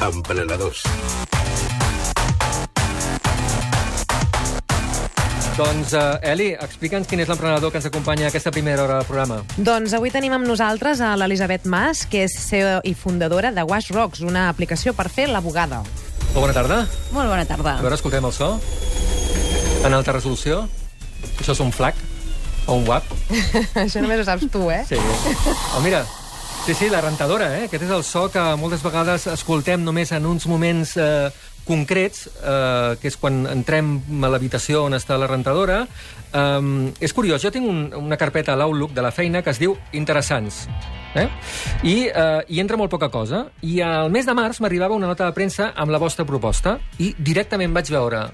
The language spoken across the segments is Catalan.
Emprenedors. Doncs, uh, Eli, explica'ns quin és l'emprenedor que ens acompanya a aquesta primera hora del programa. Doncs avui tenim amb nosaltres a l'Elisabet Mas, que és CEO i fundadora de Wash Rocks, una aplicació per fer la bugada. Molt bona tarda. Molt bona tarda. A veure, escoltem el so. En alta resolució. Això és un flac o un WAP. Això només ho saps tu, eh? Sí. Oh, mira, sí, sí, la rentadora, eh? Aquest és el so que moltes vegades escoltem només en uns moments eh, concrets, eh, que és quan entrem a l'habitació on està la rentadora. Um, és curiós, jo tinc un, una carpeta a l'Outlook de la feina que es diu Interessants. Eh? I eh, hi entra molt poca cosa. I al mes de març m'arribava una nota de premsa amb la vostra proposta i directament vaig veure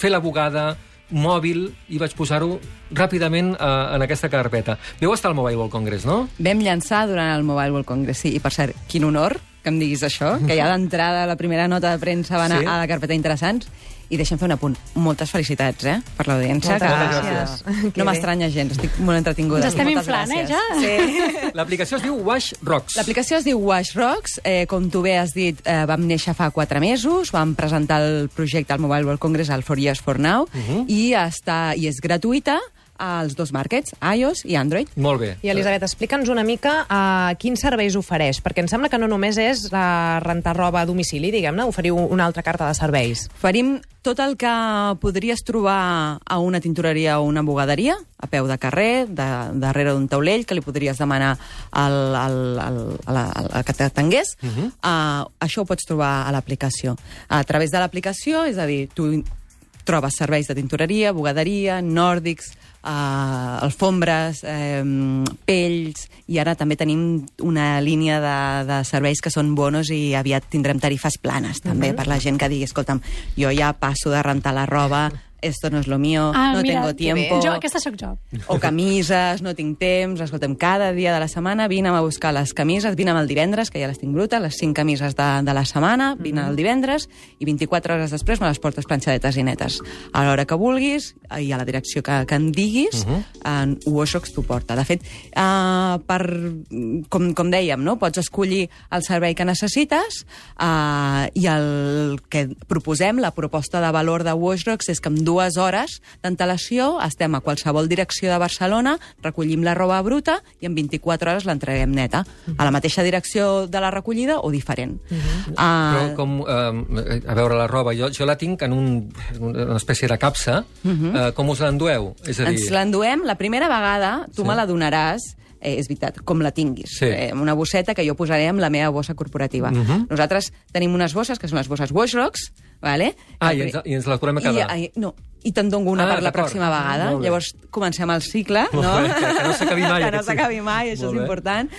fer la bugada, mòbil, i vaig posar-ho ràpidament eh, en aquesta carpeta. Veu estar al Mobile World Congress, no? Vam llançar durant el Mobile World Congress, sí. I per cert, quin honor que em diguis això, que ja d'entrada la primera nota de premsa va anar Sí? a la carpeta Interessants. I deixa'm fer un apunt. Moltes felicitats, eh?, per l'audiència. Moltes que gràcies. No m'estranya gens, estic molt entretinguda. Ens estem Moltes inflant, eh, gràcies. ja? Sí. L'aplicació es diu Wash Rocks. L'aplicació es diu Wash Rocks. Eh, com tu bé has dit, eh, vam néixer fa quatre mesos, vam presentar el projecte al Mobile World Congress al For Years For Now, i, està, i és gratuïta als dos markets, iOS i Android. Molt bé. I, Elisabet, explica'ns una mica uh, quins serveis ofereix, perquè em sembla que no només és uh, rentar roba a domicili, diguem-ne, oferiu una altra carta de serveis. Oferim tot el que podries trobar a una tintoreria o una bugaderia, a peu de carrer, de, darrere d'un taulell, que li podries demanar al, al, al, a la, al que t'atengués. Uh -huh. uh, això ho pots trobar a l'aplicació. A través de l'aplicació, és a dir, tu trobes serveis de tintoreria, bugaderia, nòrdics, eh, alfombres, eh, pells, i ara també tenim una línia de, de serveis que són bonos i aviat tindrem tarifes planes, també, per la gent que digui, escolta'm, jo ja passo de rentar la roba, esto no es lo mío, Ah, no mira, tengo tiempo... Jo, aquesta sóc jo. O camises, no tinc temps, escolta'm, cada dia de la setmana vine'm a buscar les camises, vine'm el divendres, que ja les tinc brutes, les cinc camises de, de la setmana, vine el divendres, i 24 hores després me les portes planxadetes i netes. A l'hora que vulguis, i a la direcció que, que em diguis, uh -huh. en Washox t'ho porta. De fet, uh, per, com, com dèiem, no? pots escollir el servei que necessites, uh, i el que proposem, la proposta de valor de Washrox, és que en dues hores d'antelació estem a qualsevol direcció de Barcelona, recollim la roba bruta i en 24 hores l'entreguem neta. A la mateixa direcció de la recollida o diferent. Uh Però com, eh, a veure la roba, jo, jo la tinc en un, una espècie de capsa. Uh -huh. eh, com us l'endueu? És a dir, Ens l'enduem la primera vegada, tu Sí. me la donaràs, eh, és veritat, com la tinguis. Sí. Eh, una bosseta que jo posaré amb la meva bossa corporativa. Mhm. Nosaltres tenim unes bosses, que són les bosses Washrocks, vale? Ah, i ens, i ens la podem quedar. I, i, no, i te'n dono una Ah, per la pròxima vegada. Llavors comencem el cicle, no? bé, que- que no s'acabi mai, que no s'acabi mai, això Molt és bé. important.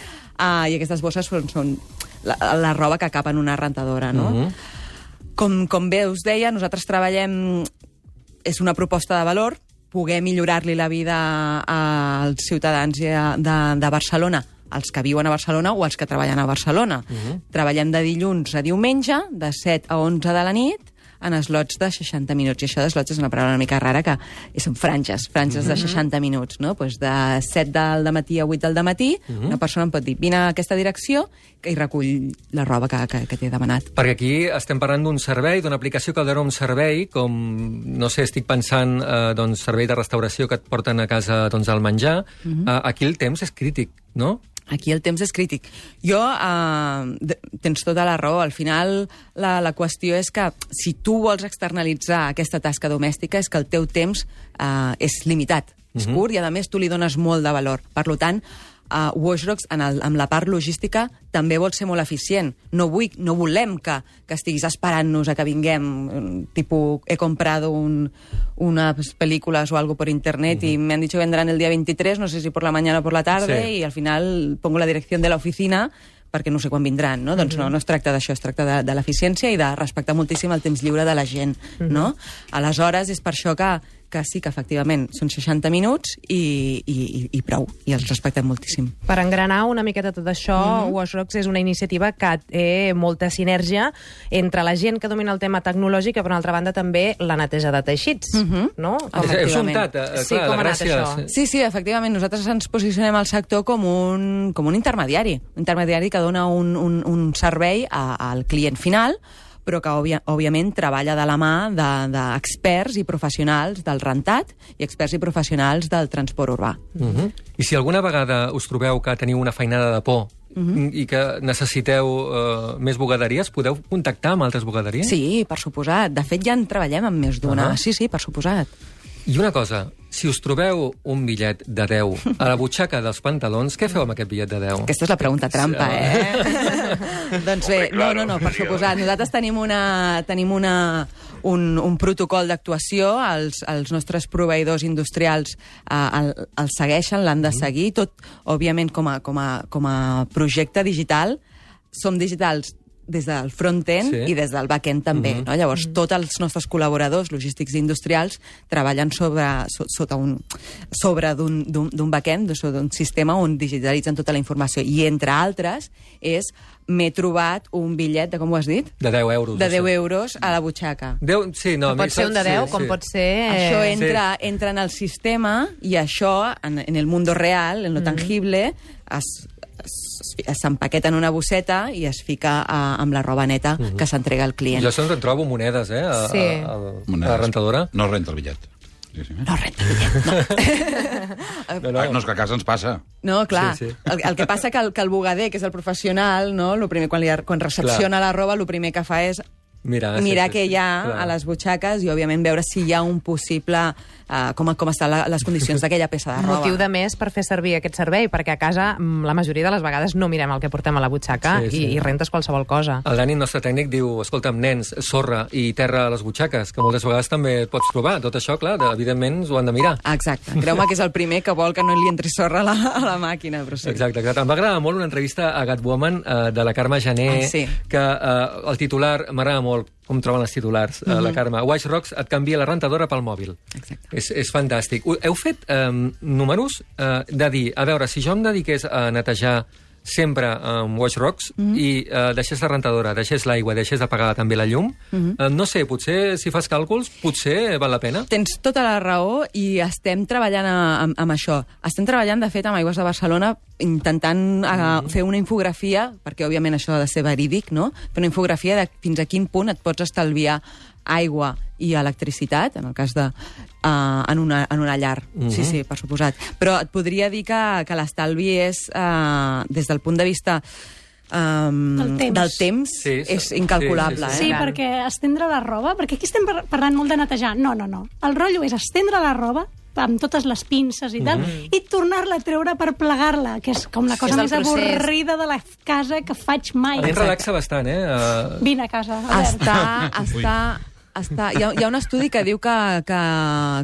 Uh, I aquestes bosses són, són la, la roba que cap en una rentadora, no? Mhm. Com, com bé us deia, nosaltres treballem... És una proposta de valor, poder millorar-li la vida als ciutadans de, de, de Barcelona, els que viuen a Barcelona o els que treballen a Barcelona. Treballem de dilluns a diumenge, de 7 a 11 de la nit, en slots de 60 minuts. I això de slots és una paraula una mica rara, que són franges, franges de 60 minuts, no? Pues de 7 del matí a 8 del matí, una persona em pot dir, vine a aquesta direcció i recull la roba que, que, que t'he demanat. Perquè aquí estem parlant d'un servei, d'una aplicació que dona un servei, com, no sé, estic pensant, eh, doncs, servei de restauració que et porten a casa doncs, el menjar. eh, aquí el temps és crític, no? Aquí el temps és crític. Jo, eh, tens tota la raó, al final la, la qüestió és que si tu vols externalitzar aquesta tasca domèstica és que el teu temps eh, és limitat, és curt i a més tu li dones molt de valor. Per tant, uh, Washrocks, en, el, en la part logística, també vol ser molt eficient. No, vull, no volem que, que estiguis esperant-nos a que vinguem, mm, tipus, he comprado un, unas películas o algo por internet y me han dicho que vendrán el día 23, no sé si por la mañana o por la tarde, Sí. y al final pongo la dirección de la oficina perquè no sé quan vindran, no? Doncs no, no es tracta d'això, es tracta de, de l'eficiència i de respectar moltíssim el temps lliure de la gent, no? Aleshores, és per això que, que sí que efectivament són 60 minuts i, i, i, i prou, i els respectem moltíssim. Per engranar una miqueta tot això, mm. -hmm. Wash Rocks és una iniciativa que té molta sinergia entre la gent que domina el tema tecnològic i, per una altra banda, també la neteja de teixits, mm -hmm. no? És, és Efectivament. untat, eh, Sí, clar, com la gràcia... això? Sí, sí, efectivament. Nosaltres ens posicionem al sector com un, com un intermediari. Un intermediari que dona un, un, un servei a, al client final, però que, òbvia, òbviament, treballa de la mà de- d'experts de, i professionals del rentat i experts i professionals del transport urbà. Uh -huh. I si alguna vegada us trobeu que teniu una feinada de por uh -huh. i que necessiteu uh, més bugaderies, podeu contactar amb altres bugaderies? Sí, per suposat. De fet, ja en treballem amb més d'una. Ah. Sí, sí, per suposat. I una cosa, si us trobeu un bitllet de 10 a la butxaca dels pantalons, què feu amb aquest bitllet de 10? Aquesta és la pregunta trampa, Sí, eh? doncs bé, no, no, no, per suposat. Nosaltres tenim, una, tenim una, un, un protocol d'actuació, els, els nostres proveïdors industrials eh, el, el segueixen, l'han de seguir, tot, òbviament, com a, com a, com a projecte digital, som digitals des del front-end Sí. i des del back-end també. Mhm. no? Llavors, tots els nostres col·laboradors logístics i industrials treballen sobre, so, sota un, sobre d'un- back-end, sobre d'un sistema on digitalitzen tota la informació. I, entre altres, és m'he trobat un bitllet de, com ho has dit? De 10 euros. De o 10 sigui. euros a la butxaca. 10, sí, no, a pot ser un de sí, 10, sí. com pot ser... Això eh, entra, entra en el sistema i això, en, en el mundo real, en lo tangible, es, s'empaqueta en una bosseta i es fica a, amb la roba neta que s'entrega al client. Jo sempre en trobo monedes, eh, a, Sí. a, a, a la rentadora. No renta el bitllet. No renta bitllet, no. No, Ah, no, és que a casa ens passa. No, clar. Sí, sí. El, el que passa que el, que el bugader, que és el professional, no, lo primer, quan, li, quan recepciona la roba, el primer que fa és Mirar, mirar sí, què sí, hi ha clar. a les butxaques i, òbviament, veure si hi ha un possible... Uh, com, com estan la, les condicions d'aquella peça de roba. motiu de més per fer servir aquest servei, perquè a casa mm, la majoria de les vegades no mirem el que portem a la butxaca Sí, sí. I, i rentes qualsevol cosa. El Dani, el nostre tècnic, diu, escolta'm, nens, sorra i terra a les butxaques, que moltes vegades també et pots trobar. Tot això, clar, de, evidentment, ho han de mirar. Exacte. Creu-me que és el primer que vol que no li entri sorra a la, a la màquina, però sí. Exacte, exacte. Em va agradar molt una entrevista a Gatwoman eh, de la Carme Jané, Ah, sí. que eh, el titular, m'agrada molt com troben els titulars, eh, la Carme. Watch Rocks et canvia la rentadora pel mòbil. Exacte. És, és fantàstic. Heu fet eh, números eh, de dir, a veure, si jo em dediqués a netejar sempre amb Watch Rocks mm -hmm. i eh, deixés la rentadora, deixés l'aigua, deixés de pagar també la llum, mm -hmm. eh, no sé, potser si fas càlculs, potser val la pena. Tens tota la raó i estem treballant a, amb, amb això. Estem treballant, de fet, amb Aigües de Barcelona intentant uh, fer una infografia, perquè òbviament això ha de ser verídic, no? Fer una infografia de fins a quin punt et pots estalviar aigua i electricitat, en el cas de... Uh, en, una, en una llar. Mm -hmm. Sí, sí, per suposat. Però et podria dir que, que l'estalvi és, uh, des del punt de vista um, Del temps. del temps Sí, sí. és incalculable. Sí, Sí, eh? Clar. perquè estendre la roba... Perquè aquí estem par- parlant molt de netejar. No, no, no. El rotllo és estendre la roba amb totes les pinces i tal, Mhm. i tornar-la a treure per plegar-la, que és com la cosa més procés. avorrida de la casa que faig mai. A mi em relaxa bastant, eh? Uh, Vine a casa. Albert. està, està, està... Hi, ha, hi ha un estudi que diu que, que,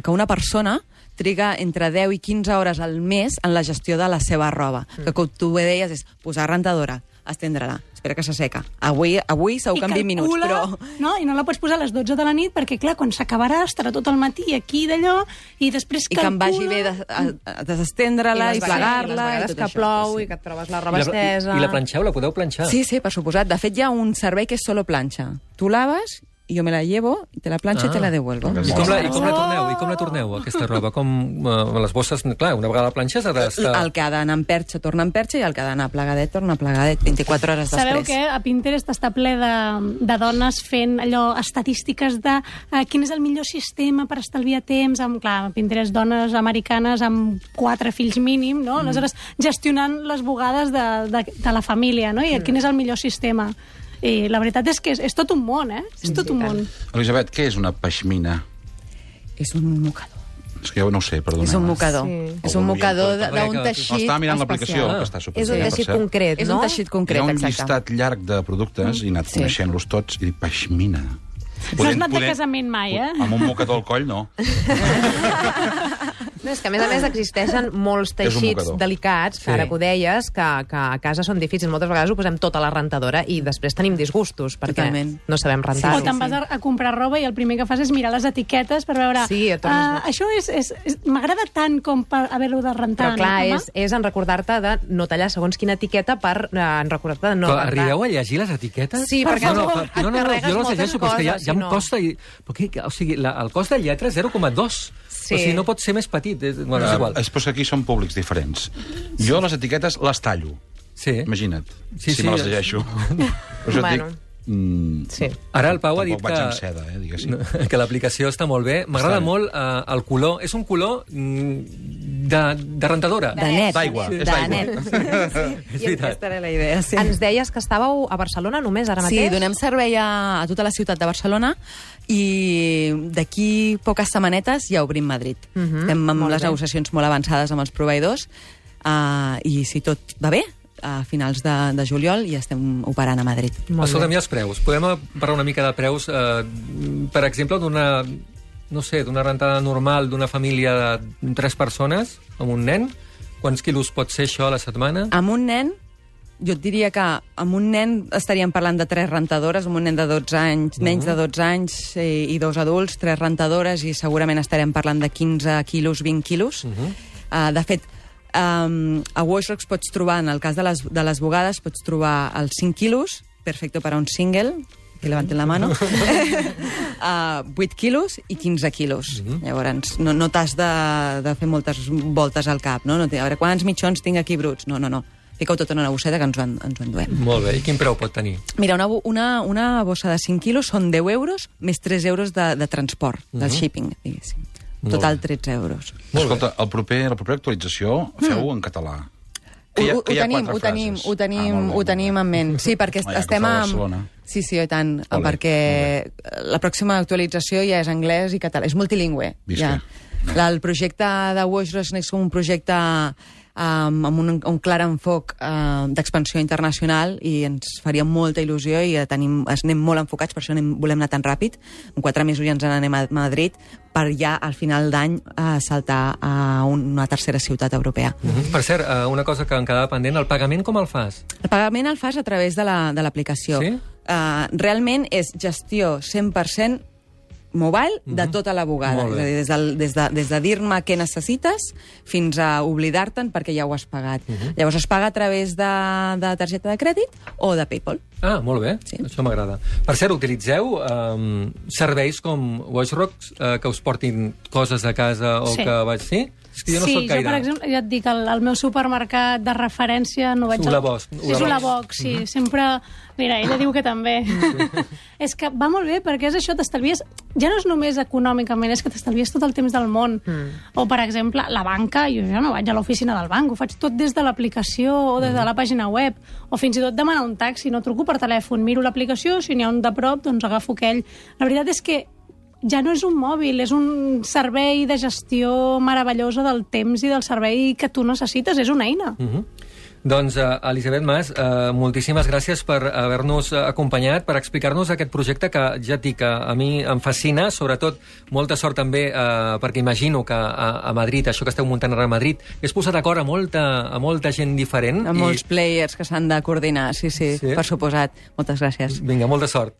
que una persona triga entre 10 i 15 hores al mes en la gestió de la seva roba. Mm. Que com tu bé deies és posar rentadora, estendre-la, espera que s'asseca. Avui, avui segur que en 20 minuts, calcula, però... No? I no la pots posar a les 12 de la nit perquè, clar, quan s'acabarà estarà tot el matí aquí d'allò i després I que em vagi bé de, a, a desestendre-la i, vegades- plegar-la... i les tot que això, plou sí. i que et trobes la i, roba la, estesa... i, I la planxeu, la podeu planxar? Sí, sí, per suposat. De fet, hi ha un servei que és solo planxa. Tu laves, i jo me la llevo, te la planxo ah. i te la devuelvo. I com la, I com la torneu? I com la torneu, aquesta roba? Com, uh, les bosses, clar, una vegada la planxes ha d'estar... El que ha d'anar en perxa torna en perxa i el que ha d'anar plegadet torna plegadet 24 hores Sabeu després. que a Pinterest està ple de, de dones fent allò, estadístiques de uh, quin és el millor sistema per estalviar temps, amb, clar, a Pinterest dones americanes amb quatre fills mínim, no? Aleshores, gestionant les bugades de, de, de la família, no? I quin és el millor sistema. I la veritat és que és, és tot un món, eh? És tot un món. Elisabet, què és una peixmina? És un mocador. És que jo no ho sé, perdona. És un mocador. Sí. És un mocador d'un teixit No, estava mirant l'aplicació, que està super És un teixit concret, És no? un teixit Hi ha concret, un exacte. llistat llarg de productes i he anat Sí. coneixent-los tots i dic, peixmina. No has anat de casament mai, eh? Amb un mocador al coll, no. No, és que, a més a més, existeixen molts teixits delicats, Sí. que ara que ho deies, que, que a casa són difícils. Moltes vegades ho posem tot a la rentadora i després tenim disgustos, perquè Totalment. no sabem rentar-ho. O te'n vas a, a comprar roba i el primer que fas és mirar les etiquetes per veure... Sí, ah, boig. això és, és, és m'agrada tant com per haver-ho de rentar. Però clar, no, és, és en recordar-te de no tallar segons quina etiqueta per eh, en recordar-te de no Però rentar. arribeu a llegir les etiquetes? Sí, perquè no, no, no, no, no, jo les llegeixo, però és que ja, ja si em no. costa... I, però què, o sigui, la, el cost de lletra és 0,2. Sí. O sigui, no pot ser més petit. És, bueno, és igual. Eh, és, però és que aquí són públics diferents. Jo les etiquetes les tallo. Sí. Imagina't, Sí, si sí, me les llegeixo. Per això et Bueno. dic... Mm, Sí. Ara el Pau ha dit que... vaig amb seda, eh, diguéssim. que l'aplicació està molt bé. M'agrada molt eh, el color. És un color mm, de, de rentadora. De net. D'aigua, és De d'aigua. net. És I aquesta era la idea, sí. Ens deies que estàveu a Barcelona només ara mateix? Sí, donem servei a, a tota la ciutat de Barcelona i d'aquí poques setmanetes ja obrim Madrid. Mhm, Estem amb molt les bé. negociacions molt avançades amb els proveïdors uh, i si tot va bé, a finals de, de juliol ja estem operant a Madrid. Escolta'm, i els preus? Podem parlar una mica de preus, eh, per exemple, d'una no sé, d'una rentada normal d'una família de tres persones, amb un nen? Quants quilos pot ser això a la setmana? Amb un nen, jo et diria que amb un nen estaríem parlant de tres rentadores, amb un nen de 12 anys, menys de 12 anys eh, i dos adults, tres rentadores i segurament estarem parlant de 15 quilos, 20 quilos. Uh -huh. uh, de fet, um, a Washrox pots trobar, en el cas de les, de les bugades, pots trobar els 5 quilos, perfecte per a un single, que levanten la mano, uh, 8 quilos i 15 quilos. Uh -huh. Llavors, no, no t'has de, de fer moltes voltes al cap, no? no té, a veure, quants mitjons tinc aquí bruts? No, no, no. Fica-ho tot en una bosseta que ens ho, en, ens ho enduem. Molt bé. I quin preu pot tenir? Mira, una, una, una bossa de 5 quilos són 10 euros més 3 euros de, de transport, del shipping, diguéssim. Total, bé. 13 euros. Molt Escolta, el proper, la propera actualització feu en català. Hi ha- Ho, ho, que hi ha tenim, ho tenim, frases. ho tenim, Ah, ho tenim en ment. Sí, perquè ja que estem esteu a amb... Sí, sí, i tant, Molt bé, perquè la pròxima actualització ja és anglès i català, és multilingüe. Visca. Ja. El projecte de Washrox és un projecte um, amb un, un clar enfoc uh, d'expansió internacional i ens faria molta il·lusió i eh, tenim, es anem molt enfocats, per això anem, volem anar tan ràpid. En quatre mesos ja ens n'anem a Madrid per ja al final d'any uh, saltar a una tercera ciutat europea. Mhm. Per cert, eh, una cosa que em quedava pendent, el pagament com el fas? El pagament el fas a través de la- de l'aplicació. Sí? Uh, realment és gestió 100% mobile de tota la bugada. És a dir, des, del, des, de, des de dir-me què necessites fins a oblidar-te'n perquè ja ho has pagat. Llavors es paga a través de, de targeta de crèdit o de PayPal. Ah, molt bé, Sí. això m'agrada. Per cert, utilitzeu um, serveis com Watchrocks uh, que us portin coses a casa o Sí. que vaig... Sí? És que jo no sí, soc gaire... jo, per exemple, ja et dic, el, el meu supermercat de referència no vaig... Ulabox, Sí, és Ulabox. Ulabox, sí. Mhm. Sempre... Mira, ella diu que també. és que va molt bé, perquè és això, t'estalvies... Ja no és només econòmicament, és que t'estalvies tot el temps del món. Mm. O, per exemple, la banca, jo ja no vaig a l'oficina del banc, ho faig tot des de l'aplicació o des de la pàgina web. O fins i tot demanar un taxi, no truco per telèfon, miro l'aplicació, si n'hi ha un de prop, doncs agafo aquell. La veritat és que ja no és un mòbil, és un servei de gestió meravellosa del temps i del servei que tu necessites, és una eina. Mm. Mhm. Doncs, uh, Elisabet Mas, uh, moltíssimes gràcies per haver-nos eh, acompanyat, per explicar-nos aquest projecte que ja et dic que a mi em fascina, sobretot molta sort també, uh, perquè imagino que a, a Madrid, això que esteu muntant ara a Madrid, és posar d'acord a molta, a molta gent diferent. Amb molts players que s'han de coordinar, sí, sí, Sí. sí, per suposat. Moltes gràcies. Vinga, molta sort.